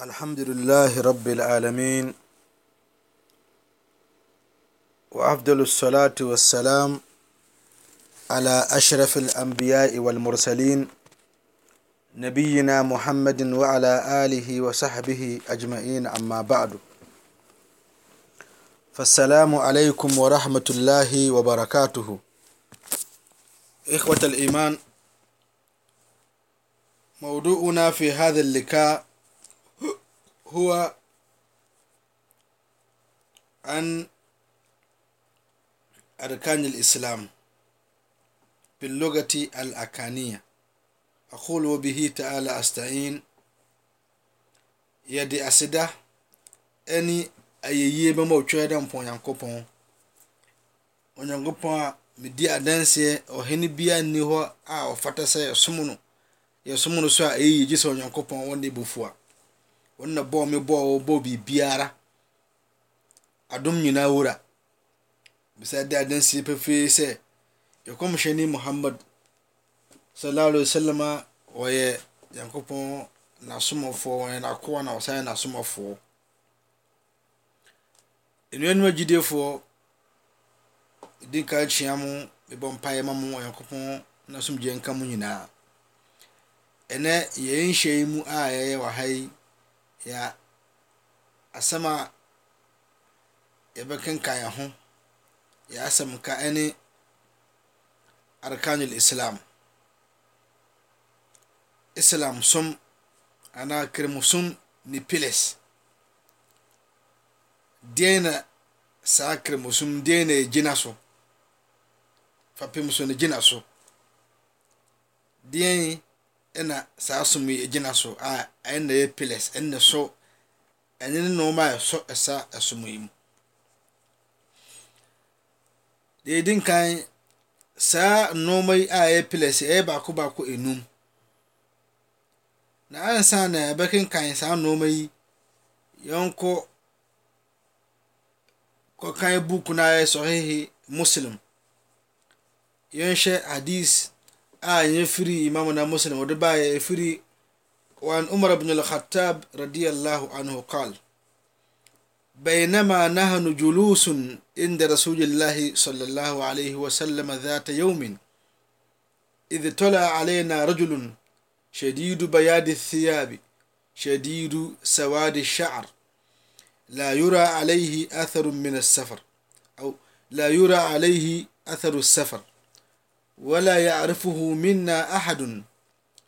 الحمد لله رب العالمين وأفضل الصلاة والسلام على أشرف الأنبياء والمرسلين نبينا محمد وعلى آله وصحبه أجمعين أما بعد. فالسلام عليكم ورحمة الله وبركاته. إخوة الإيمان موضوعنا في هذا اللقاء هو عن أركان الإسلام باللغة الأكانية أقول وبه تعالى أستعين يدي أسدا أني ayɛyie bɛma ɔtwerɛ dɛ mpɔ onyankopɔn onyankopɔn a medi adanseɛ ɔhene bia nni hɔ a ɔfata sɛ yɛsom no yɛsom no so a ɛyɛ gye sɛ onyankopɔn wɔne bɔfu a wɔn na bɔɔ me bɔɔ wɔ bɔɔ biribiara. Adom nyinaa wura. Bisa de adanseɛ pefee sɛ yɛkɔmhyɛni muhammad sallallahu alaihi wasallam a wɔyɛ nyankopɔn n'asomɔfoɔ wɔyɛ n'akoa na ɔsan yɛ n'asomɔfoɔ nnuanum agyidefoɔ di nka kyia mo mebɔ mpaeɛ ma mo onyankopɔn na somgye nka mo nyinaa. Ɛnɛ yɛn nhyɛ mu a yɛyɛ wɔ ha yi yɛ asɛm a yɛbɛkenkan yɛn ho yɛ asɛm ka ɛne arkanul islam. Islam som anaa kremusom ne pillars deɛn na saa kremusom deɛn na ɛgyina so fapem so no gyina so deɛn ɛna saa som yi gyina so a ɛna yɛ pillars ɛna so ɛne ne nneɛma a ɛsɔ ɛsa ɛsom yi mu. Deɛ ɛdi nkan saa nneɛma yi a ɛyɛ pillars ɛyɛ baako baako enum. Na ansa na ɛbɛkenkan saa nneɛma yi yɛnkɔ kɔkan book no a ɛyɛ sɔhehe muslim. Yɛnhwɛ hadis a ɛnyɛ firi imam na muslim baayɛ ɛfiri وعن عمر بن الخطاب رضي الله عنه قال بينما نحن جلوس عند رسول الله صلى الله عليه وسلم ذات يوم إذ طلع علينا رجل شديد بياد الثياب شديد سواد الشعر لا يرى عليه أثر من السفر أو لا يرى عليه أثر السفر ولا يعرفه منا أحد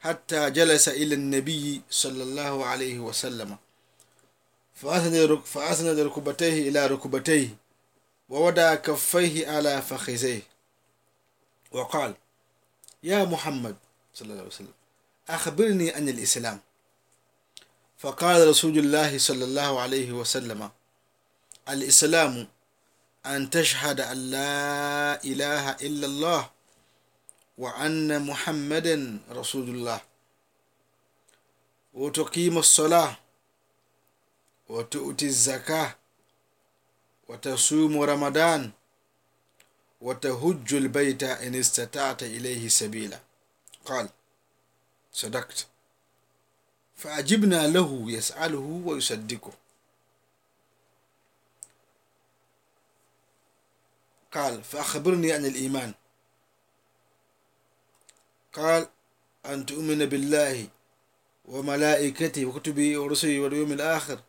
حتى جلس إلى النبي صلى الله عليه وسلم. فأسند ركبتيه إلى ركبتيه ووضع كفيه على فخذيه. وقال يا محمد صلى الله عليه وسلم أخبرني عن الإسلام. فقال رسول الله صلى الله عليه وسلم الإسلام أن تشهد أن لا إله إلا الله وأن محمدا رسول الله. وتقيم الصلاة وتؤتي الزكاة وتصوم رمضان وتهج البيت إن استطعت إليه سبيلا. قال صدقت. فأجبنا له يسأله ويصدقه. قال فأخبرني عن الإيمان. قال أن تؤمن بالله وملائكته وكتبه ورسله واليوم الآخر.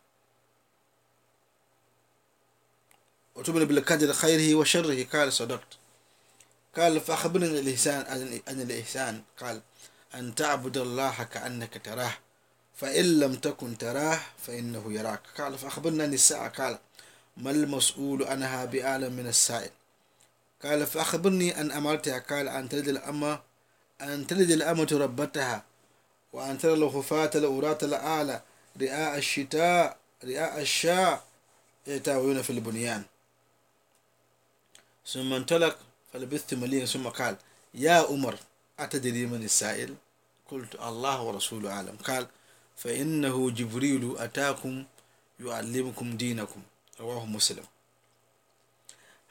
وتؤمن بالقدر خيره وشره. قال صدقت. قال فأخبرني الإحسان عن الإحسان. قال أن تعبد الله كأنك تراه فإن لم تكن تراه فإنه يراك. قال فأخبرنا عن الساعة. قال ما المسؤول عنها بأعلم من السائل؟ قال فأخبرني أن أمرتها قال أن تلد الأمة أن تلد الأمة ربتها وأن ترى الخفاة الأوراة الأعلى رئاء الشتاء رئاء الشاء يتاوون في البنيان. ثم انطلق فلبثت مليا ثم قال يا عمر أتدري من السائل؟ قلت الله ورسوله أعلم. قال فإنه جبريل أتاكم يعلمكم دينكم. رواه مسلم.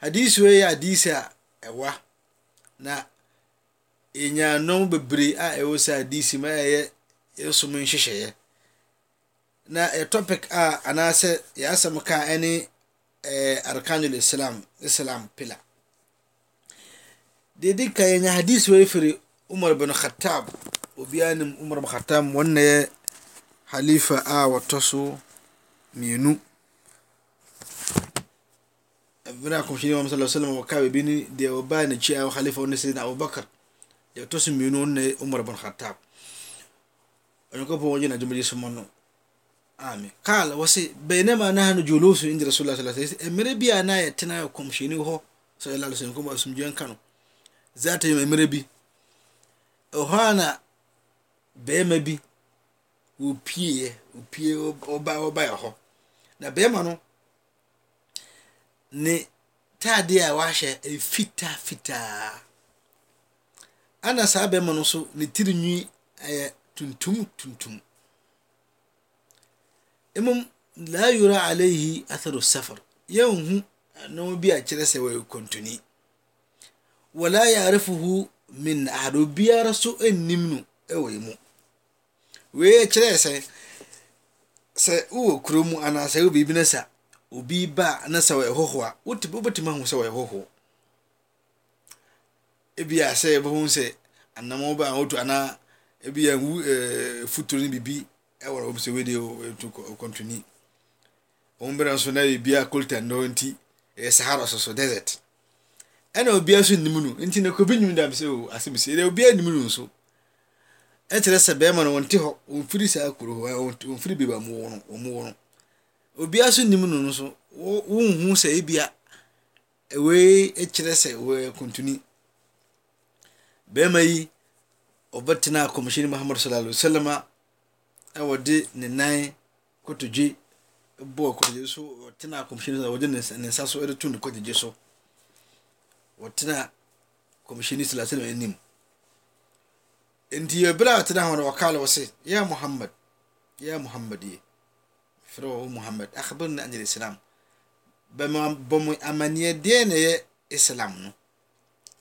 حديث وي حديث أوا na yɛnyanom bebree a ɛwɔ sɛ adisi ma ɛyɛ yɛsom nhyehyɛeɛ na yɛ topic a anaasɛ yɛ asɛm ka ɛne arkanul islam islam pillar. Dedi ka yɛnya hadis wei firi umar bin khattab. Obiaa nim umar bin khattab wɔn yɛ halifa a wɔtɔ so mmienu. Ɛberɛ a kɔmhyɛni mam sa sallam wɔka baabi ne deɛ wɔbaa n'akyi a halifa no sɛ na abubakar. ya tosi minu ne umar bin khattab. Ayo ko bonje na jumbe jumbi sumono ami kala wasi bainama nahnu julusu inda rasulullah sallallahu alaihi wasallam. Emre bi ana ya tina ko mushini ho sallallahu alaihi wasallam kuma sum jiyan kano zata yi emre bi. Ohana bema bi. Opie opie oba oba ya ho. Na bema no ne taade a wahyɛ e fitaa fitaa ana saa bɛrima no nso ne tirinwi ɛyɛ tuntum tuntum. Mmom la yura alayhi atharu safar. Yɛnhu ɛno bi a kyerɛ sɛ wɔyɛ kontoni. Wala yarifuhu min ahad. Obiara so nnim no ɛwɔ mu wei kyerɛ sɛ sɛ wowɔ kuro mu anaasɛ wo biribi no sa obi ba na sɛ wɔyɛ hɔhoɔ a wobɛtumi ahu sɛ wɔyɛ hɔhoɔ ebia sɛ yɛbɛhu sɛ anam ba a wotu anaa ebia nwu ɛɛ futuro ne bibi ɛwɔ wɔn sɛ wei de ɛtu kɔntoni. Wɔn bɛrɛ nso na ebia kolta nnɔ nti ɛyɛ sahara soso desert. Ɛna obiara nso nim no nti na kobi nim dam sɛ o asɛm si. Ɛna obiara nim no nso ɛkyerɛ sɛ bɛrima no wɔn te hɔ wɔn firi saa kuro hɔ wɔn firi beebi a wɔn wɔ no wɔn wɔ no. Obiara nso nim no nso wɔn hu sɛ ebia ewei kyerɛ sɛ wɔyɛ kontoni bɛrima yi ɔbɛtena kɔmhyɛni muhammad sallallahu alaihi wasallam a wɔde ne nan kotodwe bɔɔ kotodwe so wɔtena kɔmhyɛni sallallahu wɔde ne nsa so ɛde to ne kotodwe so wɔtena kɔmhyɛni sallallahu alaihi wasallam anim nti ɛberɛ a wɔtena hɔ no wɔkaale wɔ se ya muhammad ya muhammad ye frɛ wɔ muhammad akhbirni an islam bɔ mo amanneɛ deɛ na ɛyɛ islam no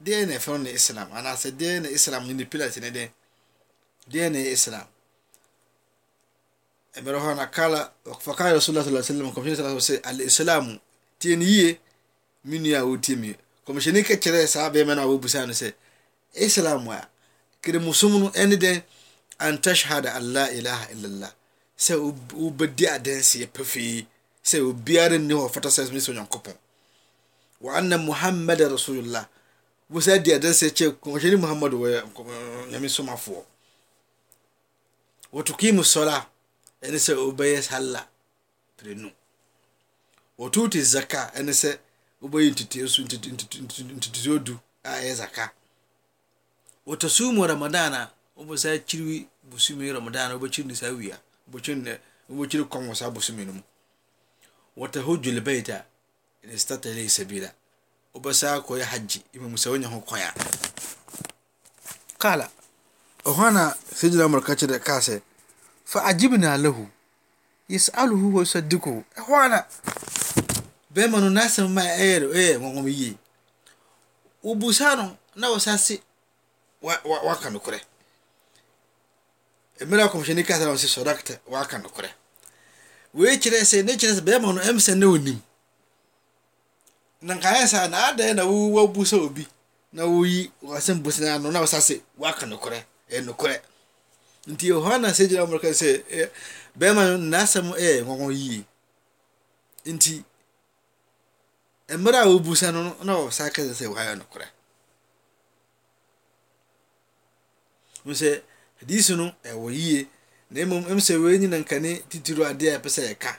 deɛ na ɛfɛn no islam anaasɛ deɛ na islam no ne pillars ne deɛ deɛ na islam ɛbɛrɛ hɔ na kala fakala rasulullah sallallahu alaihi wasallam kɔmhyɛni sallallahu alaihi wasallam al-islam tie ne yie me nua a wotie me kɔmhyɛni ka kyerɛ saa bɛrima no a wɔbusa no sɛ islam a keremusom no ɛne dɛn an tashhada an la ilaha illallah sɛ wobɛdi adanseɛ pɛfee sɛ obiara nni hɔ fata sɛ sɛ onyankopɔn wa anna muhammada rasulullah wosa di adanse kyɛ kɔmhyɛni muhammad wɔyɛ nyame somafoɔ wɔtukimu sɔla ɛne sɛ wobɛyɛ salla prenu. Wɔtuti zaka ɛne sɛ wobɛyɛ ntutuo du a ɛyɛ zaka. Wɔtasumu ramadana wobɛsa kyiri busumi ramadana wobɛkyiri ne saa wia wobɛkyiri kɔn wɔ saa busumi no mu wɔtahujju lbaita in istata ilayhi sabila wobɛsa akɔyɛ hagye imam sɛ wonya ho kwan a kala ɛhɔ na sayyidina umar ka kyerɛ kaa sɛ fa ajibna lahu yasaluhu wa yusaddiquhu. Ɛhɔ na bɛrima no n'asɛm ma ɛyɛ ɛyɛ nwɔnwɔm yie. Wobusa no na wɔsa se waƙa nokorɛ mmerɛ akɔmhyɛni ka sɛ na wɔse sɔdakta waƙa nokorɛ wei kyerɛ sɛ ne kyerɛ sɛ bɛrima no ɛm sɛ onim. Na nkaeɛ saa na adɛn na wabu sɛ obi. Na woyi wasɛm busa no na wɔsa se waka nokorɛ ɛyɛ nokorɛ nti ɛhɔ na sɛ gyina mmɔrɔka sɛ bɛrima no n'asɛm ɛyɛ nwɔnwɔ yie nti mmerɛ a wobusa no na wɔsa ka sɛ wɔayɛ nokorɛ sɛ hadisi no ɛwɔ yie na mmom ɛm sɛ wei nyina nkane titiri adeɛ a ɛpɛ sɛ yɛka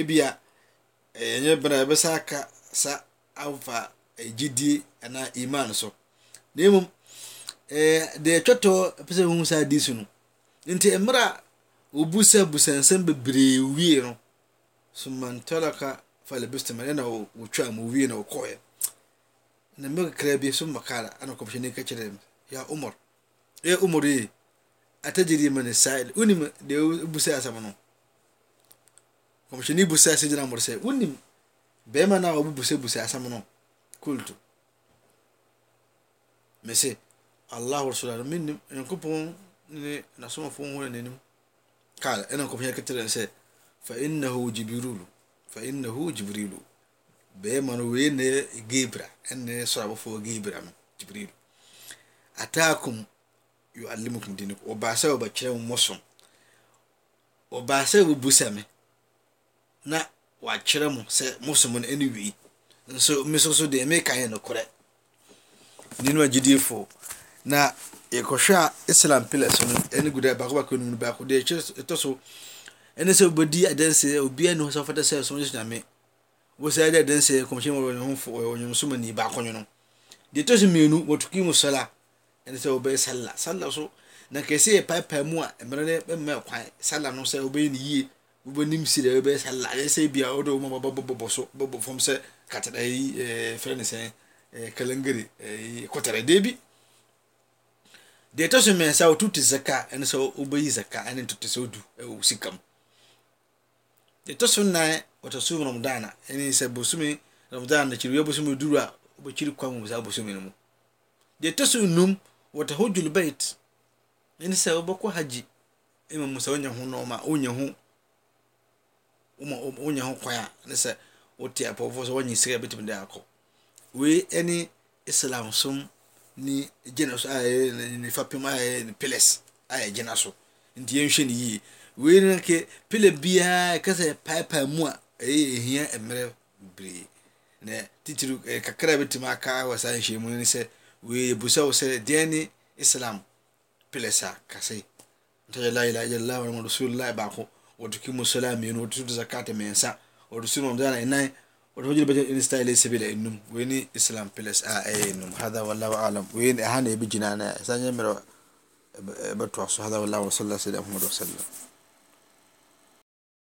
ebia ɛnyɛ bena ɛbɛsa aka sa afa gyidie anaa iman so. Na mmom deɛ ɛtwɛtɔ ɛpɛ sɛ wohu saa hadisi no. Nti mmerɛ a wɔbusa busa nsɛm bebree wie no sumantalaka falabistam ɛna wɔtwa mu wie na wɔkɔɛ na mmɛ kakra bi so makala ana kɔmhyɛni ka kyerɛ ya umar ya umar yi atajiri man sa'il. Unim da ya busa asama no. Kɔmhyɛni busa sɛ gyina mmɔre sɛ wonim bɛrima no a ɔbubusabusa asɛm no kultu mese allah rasulah no menim nyankopɔn ne nasomafoɔ ho nanim kal ɛna nkɔpɔn yɛ ketere sɛ fa innahu jibrilu fa innahu jibrilu. Bɛrima no wei ne gibra ɛne sɔrabɔfoɔ gibra no jibrilu. Ataakum yuallimukum dinikum. Ɔbaa sɛ ɔbɛkyerɛ mo mmɔsom. Ɔbaa sɛ ɔbɛbusa me. Na wakyerɛ mo sɛ mosom no ɛne wei nso me so so deɛ meka yɛ nokorɛ. Nínú agyidiefo na yɛkɔhwɛ a islam pillars no ɛne gu dɛ baako baako no baako deɛ ɛtɔ so. Ɛne sɛ wobɛdi adanseɛ obiara ne hɔ sɛ wofata sɛ ɛsom yesu nyame. Wosaa de adanseɛ kɔmhyɛn wɔ ne ho ɔnwonsom ani baako nwono. Deɛ ɛtɔ so mmienu wɔtuki mu sɔla ɛne sɛ wobɛyɛ salla salla so na kɛsɛ yɛ paepae mu a mmerɛ no bɛmma kwan. Salla no sɛ wobɛyɛ ne yie wobɛnim si dɛ wobɛyɛ salla ɛyɛ sɛ bia wode wo ma bɔbɔ so bɔbɔ fam sɛ katara yi frɛ ne sɛ kalangari kɔtara deebi deɛ ɛtɔ so mmiɛnsa wotutu zaka ɛne sɛ wobɛyi zaka ɛne ntoto sɛ wodu ɛwɔ sika mu deɛ ɛtɔ so nnan wɔtɔ so ramadan ɛne sɛ bosome ramadan na kyiri bosome duru a wobɛkyiri kwan mu saa bosome no mu deɛ ɛtɔ so num wɔtɔ hɔ dwulu bait ɛne sɛ wobɛkɔ hagye ɛma mu sɛ wonya ho nɔɔma wonya ho wonya ho kwan a ne sɛ wote apɔfoɔ sɛ woanya sika bɛtumi de akɔ. Wei ɛne islam som ni gyina so a ɛyɛ nifa pem a ɛyɛ ne pillars a yɛgyina so. Nti yɛnhwɛ ne yie. Wei no ke pillar biara ɛka sɛ paepae mu a ɛyɛ ehia mmerɛ bebree. Na titiri kakra bɛtumi aka wɔ saa nhyɛn mu no sɛ wei ebusa wo sɛ deɛ ne islam pillars a kase ntɛgye la ilaha illallah wa rasulullah baako watukimu sala mienu watutu zakate mensa watusinu ramadana inaye watuhujil bajin insta la sabila inum weni islam pilas a inum hada wallahu alam weni ahana ibijinana sanyamira batuwaso hada wallahu wasallah sayyidina muhammad wasallam